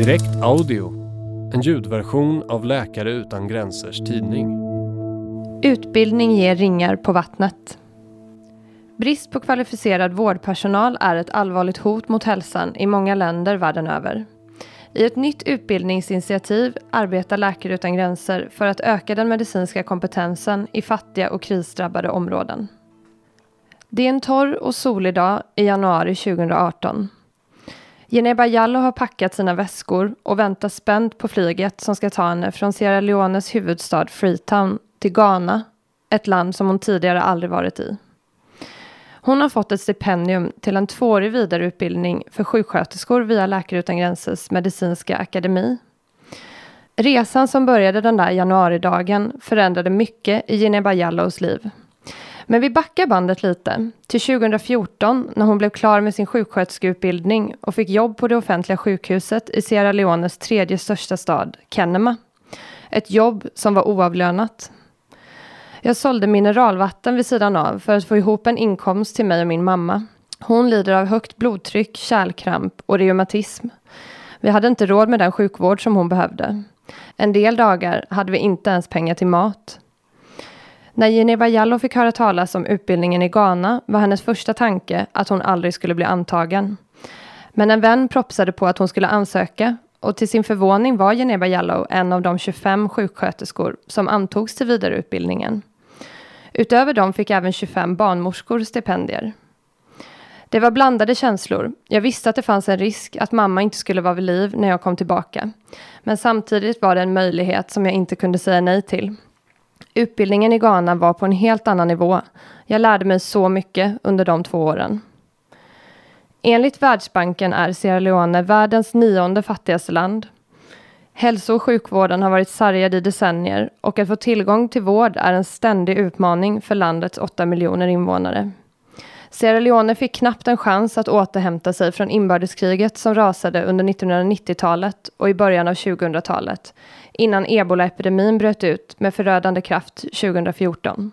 Direkt Audio, en ljudversion av Läkare utan gränsers tidning. Utbildning ger ringar på vattnet. Brist på kvalificerad vårdpersonal är ett allvarligt hot mot hälsan i många länder världen över. I ett nytt utbildningsinitiativ arbetar Läkare utan gränser för att öka den medicinska kompetensen i fattiga och krisdrabbade områden. Det är en torr och solig dag i januari 2018. Jeneba Jallo har packat sina väskor och väntar spänt på flyget som ska ta henne från Sierra Leones huvudstad Freetown till Ghana, ett land som hon tidigare aldrig varit i. Hon har fått ett stipendium till en tvåårig vidareutbildning för sjuksköterskor via Läkare utan gränsers medicinska akademi. Resan som började den där januaridagen förändrade mycket i Jeneba Jallows liv. Men vi backar bandet lite till 2014 när hon blev klar med sin sjuksköterskeutbildning och fick jobb på det offentliga sjukhuset i Sierra Leones tredje största stad, Kenema. Ett jobb som var oavlönat. Jag sålde mineralvatten vid sidan av för att få ihop en inkomst till mig och min mamma. Hon lider av högt blodtryck, kärlkramp och reumatism. Vi hade inte råd med den sjukvård som hon behövde. En del dagar hade vi inte ens pengar till mat. När Geneva Jallo fick höra talas om utbildningen i Ghana var hennes första tanke att hon aldrig skulle bli antagen. Men en vän propsade på att hon skulle ansöka och till sin förvåning var Geneva Jallow en av de 25 sjuksköterskor som antogs till vidareutbildningen. Utöver dem fick även 25 barnmorskor stipendier. Det var blandade känslor. Jag visste att det fanns en risk att mamma inte skulle vara vid liv när jag kom tillbaka. Men samtidigt var det en möjlighet som jag inte kunde säga nej till. Utbildningen i Ghana var på en helt annan nivå. Jag lärde mig så mycket under de två åren. Enligt Världsbanken är Sierra Leone världens nionde fattigaste land. Hälso och sjukvården har varit sargad i decennier och att få tillgång till vård är en ständig utmaning för landets åtta miljoner invånare. Sierra Leone fick knappt en chans att återhämta sig från inbördeskriget som rasade under 1990-talet och i början av 2000-talet innan ebolaepidemin bröt ut med förödande kraft 2014.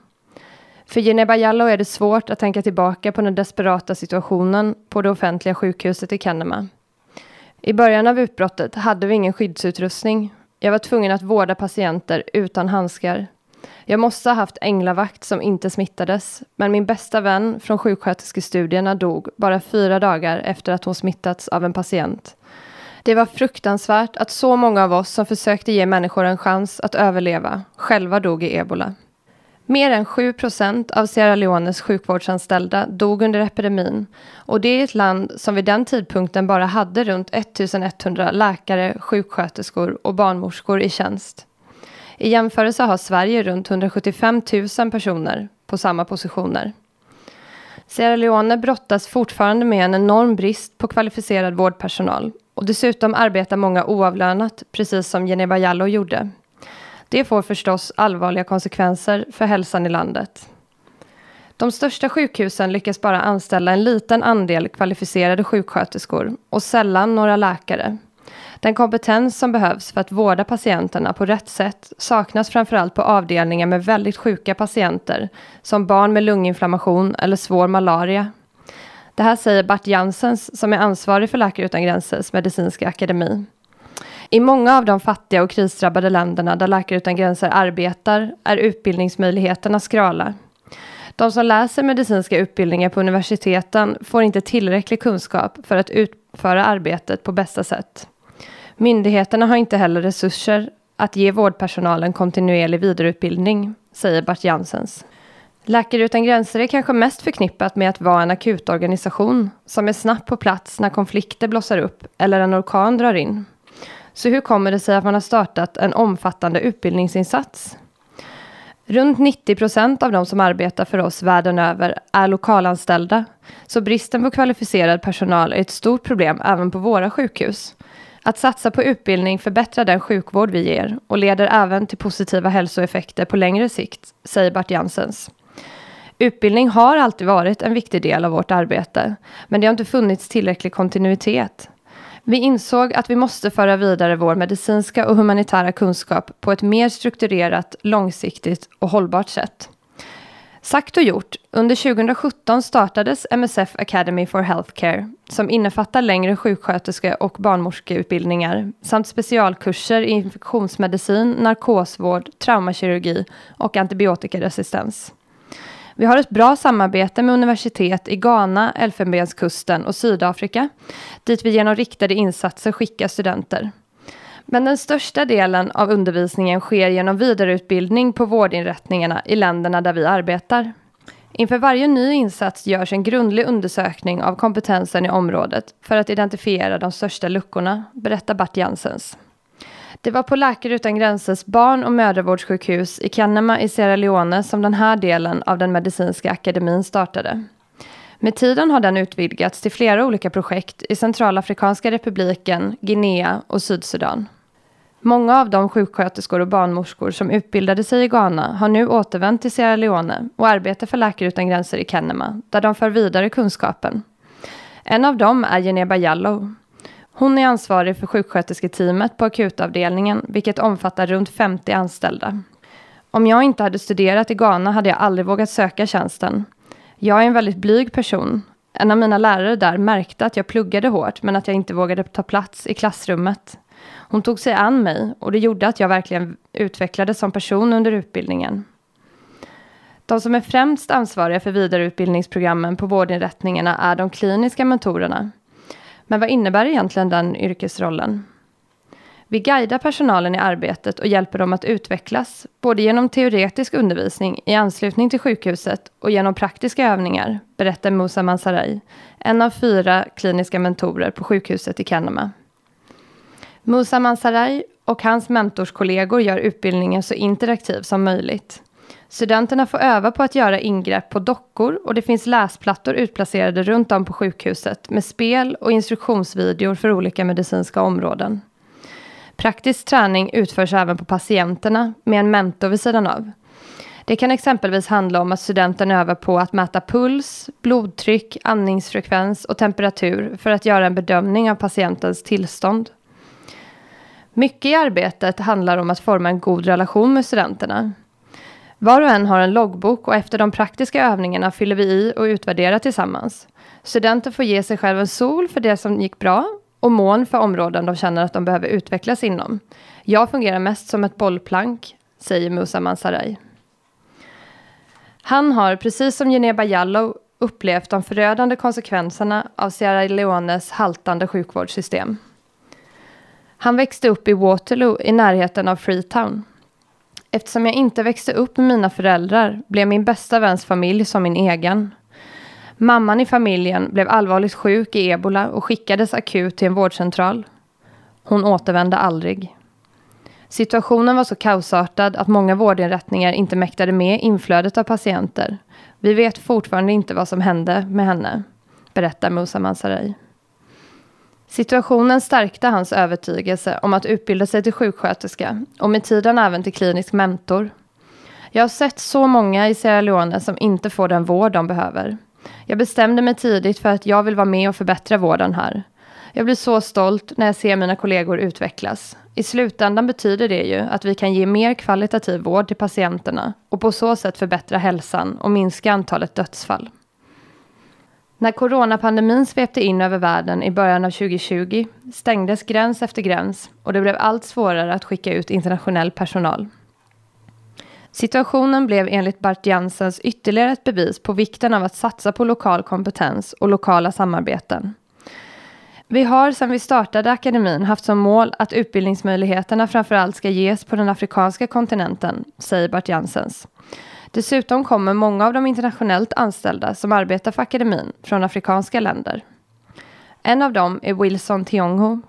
För Geneba Jallow är det svårt att tänka tillbaka på den desperata situationen på det offentliga sjukhuset i Kenema. I början av utbrottet hade vi ingen skyddsutrustning. Jag var tvungen att vårda patienter utan handskar. Jag måste ha haft änglavakt som inte smittades, men min bästa vän från sjuksköterskestudierna dog bara fyra dagar efter att hon smittats av en patient. Det var fruktansvärt att så många av oss som försökte ge människor en chans att överleva själva dog i ebola. Mer än 7 procent av Sierra Leones sjukvårdsanställda dog under epidemin och det är ett land som vid den tidpunkten bara hade runt 1100 läkare, sjuksköterskor och barnmorskor i tjänst. I jämförelse har Sverige runt 175 000 personer på samma positioner. Sierra Leone brottas fortfarande med en enorm brist på kvalificerad vårdpersonal och dessutom arbetar många oavlönat, precis som Geneva Jallow gjorde. Det får förstås allvarliga konsekvenser för hälsan i landet. De största sjukhusen lyckas bara anställa en liten andel kvalificerade sjuksköterskor och sällan några läkare. Den kompetens som behövs för att vårda patienterna på rätt sätt saknas framförallt på avdelningar med väldigt sjuka patienter, som barn med lunginflammation eller svår malaria. Det här säger Bart Jansens som är ansvarig för Läkare utan gränsers medicinska akademi. I många av de fattiga och krisdrabbade länderna där Läkare utan gränser arbetar är utbildningsmöjligheterna skrala. De som läser medicinska utbildningar på universiteten får inte tillräcklig kunskap för att utföra arbetet på bästa sätt. Myndigheterna har inte heller resurser att ge vårdpersonalen kontinuerlig vidareutbildning, säger Bart Jansens. Läkare utan gränser är kanske mest förknippat med att vara en akutorganisation som är snabbt på plats när konflikter blossar upp eller en orkan drar in. Så hur kommer det sig att man har startat en omfattande utbildningsinsats? Runt 90 procent av de som arbetar för oss världen över är lokalanställda, så bristen på kvalificerad personal är ett stort problem även på våra sjukhus. Att satsa på utbildning förbättrar den sjukvård vi ger och leder även till positiva hälsoeffekter på längre sikt, säger Bart Jansens. Utbildning har alltid varit en viktig del av vårt arbete, men det har inte funnits tillräcklig kontinuitet. Vi insåg att vi måste föra vidare vår medicinska och humanitära kunskap på ett mer strukturerat, långsiktigt och hållbart sätt. Sagt och gjort, under 2017 startades MSF Academy for Healthcare som innefattar längre sjuksköterske och barnmorskeutbildningar samt specialkurser i infektionsmedicin, narkosvård, traumakirurgi och antibiotikaresistens. Vi har ett bra samarbete med universitet i Ghana, Elfenbenskusten och Sydafrika dit vi genom riktade insatser skickar studenter. Men den största delen av undervisningen sker genom vidareutbildning på vårdinrättningarna i länderna där vi arbetar. Inför varje ny insats görs en grundlig undersökning av kompetensen i området för att identifiera de största luckorna, berättar Bart Jansens. Det var på Läkare utan gränsers barn och mödravårdssjukhus i Kanema i Sierra Leone som den här delen av den medicinska akademin startade. Med tiden har den utvidgats till flera olika projekt i Centralafrikanska republiken, Guinea och Sydsudan. Många av de sjuksköterskor och barnmorskor som utbildade sig i Ghana har nu återvänt till Sierra Leone och arbetar för Läkare utan gränser i Kenema, där de för vidare kunskapen. En av dem är Geneba Jallow. Hon är ansvarig för sjukskötersketeamet på akutavdelningen, vilket omfattar runt 50 anställda. Om jag inte hade studerat i Ghana hade jag aldrig vågat söka tjänsten. Jag är en väldigt blyg person. En av mina lärare där märkte att jag pluggade hårt, men att jag inte vågade ta plats i klassrummet. Hon tog sig an mig och det gjorde att jag verkligen utvecklades som person under utbildningen. De som är främst ansvariga för vidareutbildningsprogrammen på vårdinrättningarna är de kliniska mentorerna. Men vad innebär egentligen den yrkesrollen? Vi guidar personalen i arbetet och hjälper dem att utvecklas, både genom teoretisk undervisning i anslutning till sjukhuset och genom praktiska övningar, berättar Musa Mansaray, en av fyra kliniska mentorer på sjukhuset i Kanama. Musa Mansaray och hans mentorskollegor gör utbildningen så interaktiv som möjligt. Studenterna får öva på att göra ingrepp på dockor och det finns läsplattor utplacerade runt om på sjukhuset med spel och instruktionsvideor för olika medicinska områden. Praktisk träning utförs även på patienterna med en mentor vid sidan av. Det kan exempelvis handla om att studenten övar på att mäta puls, blodtryck, andningsfrekvens och temperatur för att göra en bedömning av patientens tillstånd. Mycket i arbetet handlar om att forma en god relation med studenterna. Var och en har en loggbok och efter de praktiska övningarna fyller vi i och utvärderar tillsammans. Studenter får ge sig själv en sol för det som gick bra och mån för områden de känner att de behöver utvecklas inom. Jag fungerar mest som ett bollplank, säger Musa Mansaray. Han har, precis som Geneba Jallow, upplevt de förödande konsekvenserna av Sierra Leones haltande sjukvårdssystem. Han växte upp i Waterloo i närheten av Freetown. Eftersom jag inte växte upp med mina föräldrar blev min bästa väns familj som min egen. Mamman i familjen blev allvarligt sjuk i ebola och skickades akut till en vårdcentral. Hon återvände aldrig. Situationen var så kaosartad att många vårdinrättningar inte mäktade med inflödet av patienter. Vi vet fortfarande inte vad som hände med henne, berättar Musa Mansaray. Situationen stärkte hans övertygelse om att utbilda sig till sjuksköterska och med tiden även till klinisk mentor. Jag har sett så många i Sierra Leone som inte får den vård de behöver. Jag bestämde mig tidigt för att jag vill vara med och förbättra vården här. Jag blir så stolt när jag ser mina kollegor utvecklas. I slutändan betyder det ju att vi kan ge mer kvalitativ vård till patienterna och på så sätt förbättra hälsan och minska antalet dödsfall. När coronapandemin svepte in över världen i början av 2020 stängdes gräns efter gräns och det blev allt svårare att skicka ut internationell personal. Situationen blev enligt Bart Jansens ytterligare ett bevis på vikten av att satsa på lokal kompetens och lokala samarbeten. Vi har sedan vi startade akademin haft som mål att utbildningsmöjligheterna framförallt ska ges på den afrikanska kontinenten, säger Bart Jansens. Dessutom kommer många av de internationellt anställda som arbetar för akademin från afrikanska länder. En av dem är Wilson Tiongho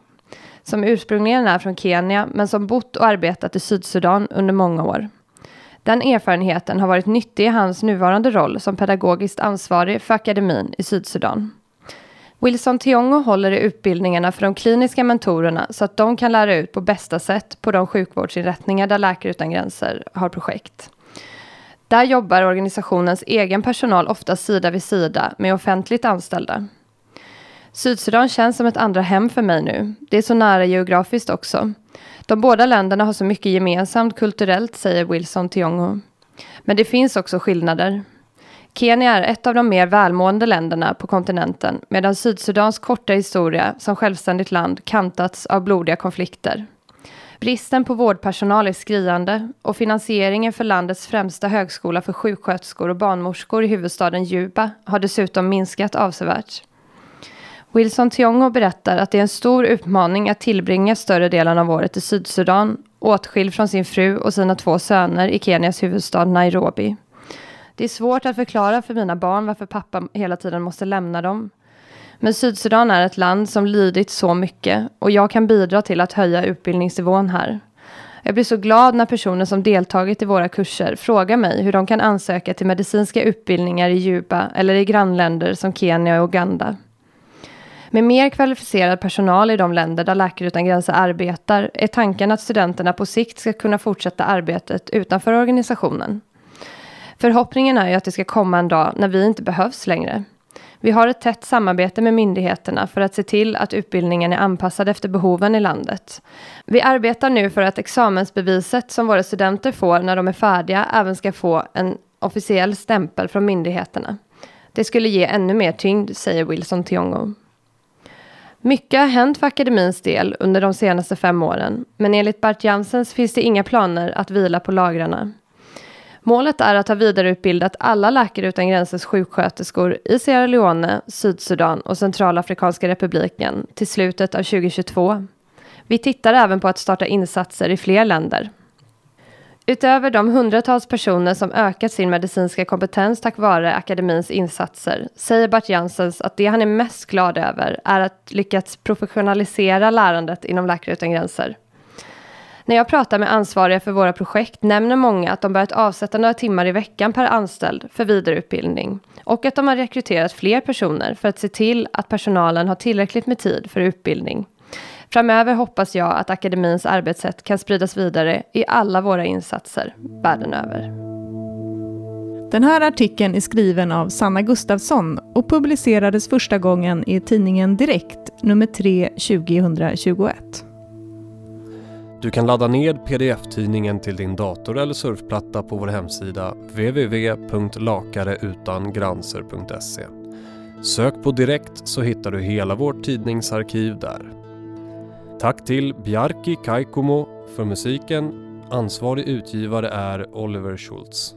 som ursprungligen är från Kenya men som bott och arbetat i Sydsudan under många år. Den erfarenheten har varit nyttig i hans nuvarande roll som pedagogiskt ansvarig för akademin i Sydsudan. Wilson Tiongo håller i utbildningarna för de kliniska mentorerna så att de kan lära ut på bästa sätt på de sjukvårdsinrättningar där Läkare utan gränser har projekt. Där jobbar organisationens egen personal ofta sida vid sida med offentligt anställda. Sydsudan känns som ett andra hem för mig nu. Det är så nära geografiskt också. De båda länderna har så mycket gemensamt kulturellt, säger Wilson Tiongo. Men det finns också skillnader. Kenya är ett av de mer välmående länderna på kontinenten medan Sydsudans korta historia som självständigt land kantats av blodiga konflikter. Bristen på vårdpersonal är skriande och finansieringen för landets främsta högskola för sjuksköterskor och barnmorskor i huvudstaden Juba har dessutom minskat avsevärt. Wilson Tiongo berättar att det är en stor utmaning att tillbringa större delen av året i Sydsudan, åtskild från sin fru och sina två söner i Kenias huvudstad Nairobi. Det är svårt att förklara för mina barn varför pappa hela tiden måste lämna dem. Men Sydsudan är ett land som lidit så mycket och jag kan bidra till att höja utbildningsnivån här. Jag blir så glad när personer som deltagit i våra kurser frågar mig hur de kan ansöka till medicinska utbildningar i Juba eller i grannländer som Kenya och Uganda. Med mer kvalificerad personal i de länder där Läkare utan gränser arbetar är tanken att studenterna på sikt ska kunna fortsätta arbetet utanför organisationen. Förhoppningen är ju att det ska komma en dag när vi inte behövs längre. Vi har ett tätt samarbete med myndigheterna för att se till att utbildningen är anpassad efter behoven i landet. Vi arbetar nu för att examensbeviset som våra studenter får när de är färdiga även ska få en officiell stämpel från myndigheterna. Det skulle ge ännu mer tyngd, säger Wilson Tiongo. Mycket har hänt för akademins del under de senaste fem åren, men enligt Bart Jansens finns det inga planer att vila på lagrarna. Målet är att ha vidareutbildat alla Läkare utan gränsers sjuksköterskor i Sierra Leone, Sydsudan och Centralafrikanska republiken till slutet av 2022. Vi tittar även på att starta insatser i fler länder. Utöver de hundratals personer som ökat sin medicinska kompetens tack vare akademins insatser säger Bart Janssens att det han är mest glad över är att lyckats professionalisera lärandet inom Läkare utan gränser. När jag pratar med ansvariga för våra projekt nämner många att de börjat avsätta några timmar i veckan per anställd för vidareutbildning och att de har rekryterat fler personer för att se till att personalen har tillräckligt med tid för utbildning. Framöver hoppas jag att akademins arbetssätt kan spridas vidare i alla våra insatser världen över. Den här artikeln är skriven av Sanna Gustafsson och publicerades första gången i tidningen Direkt, nummer 3 2021. Du kan ladda ned pdf-tidningen till din dator eller surfplatta på vår hemsida www.lakareutangranser.se. Sök på direkt så hittar du hela vårt tidningsarkiv där. Tack till Bjarki Kaikomo för musiken. Ansvarig utgivare är Oliver Schultz.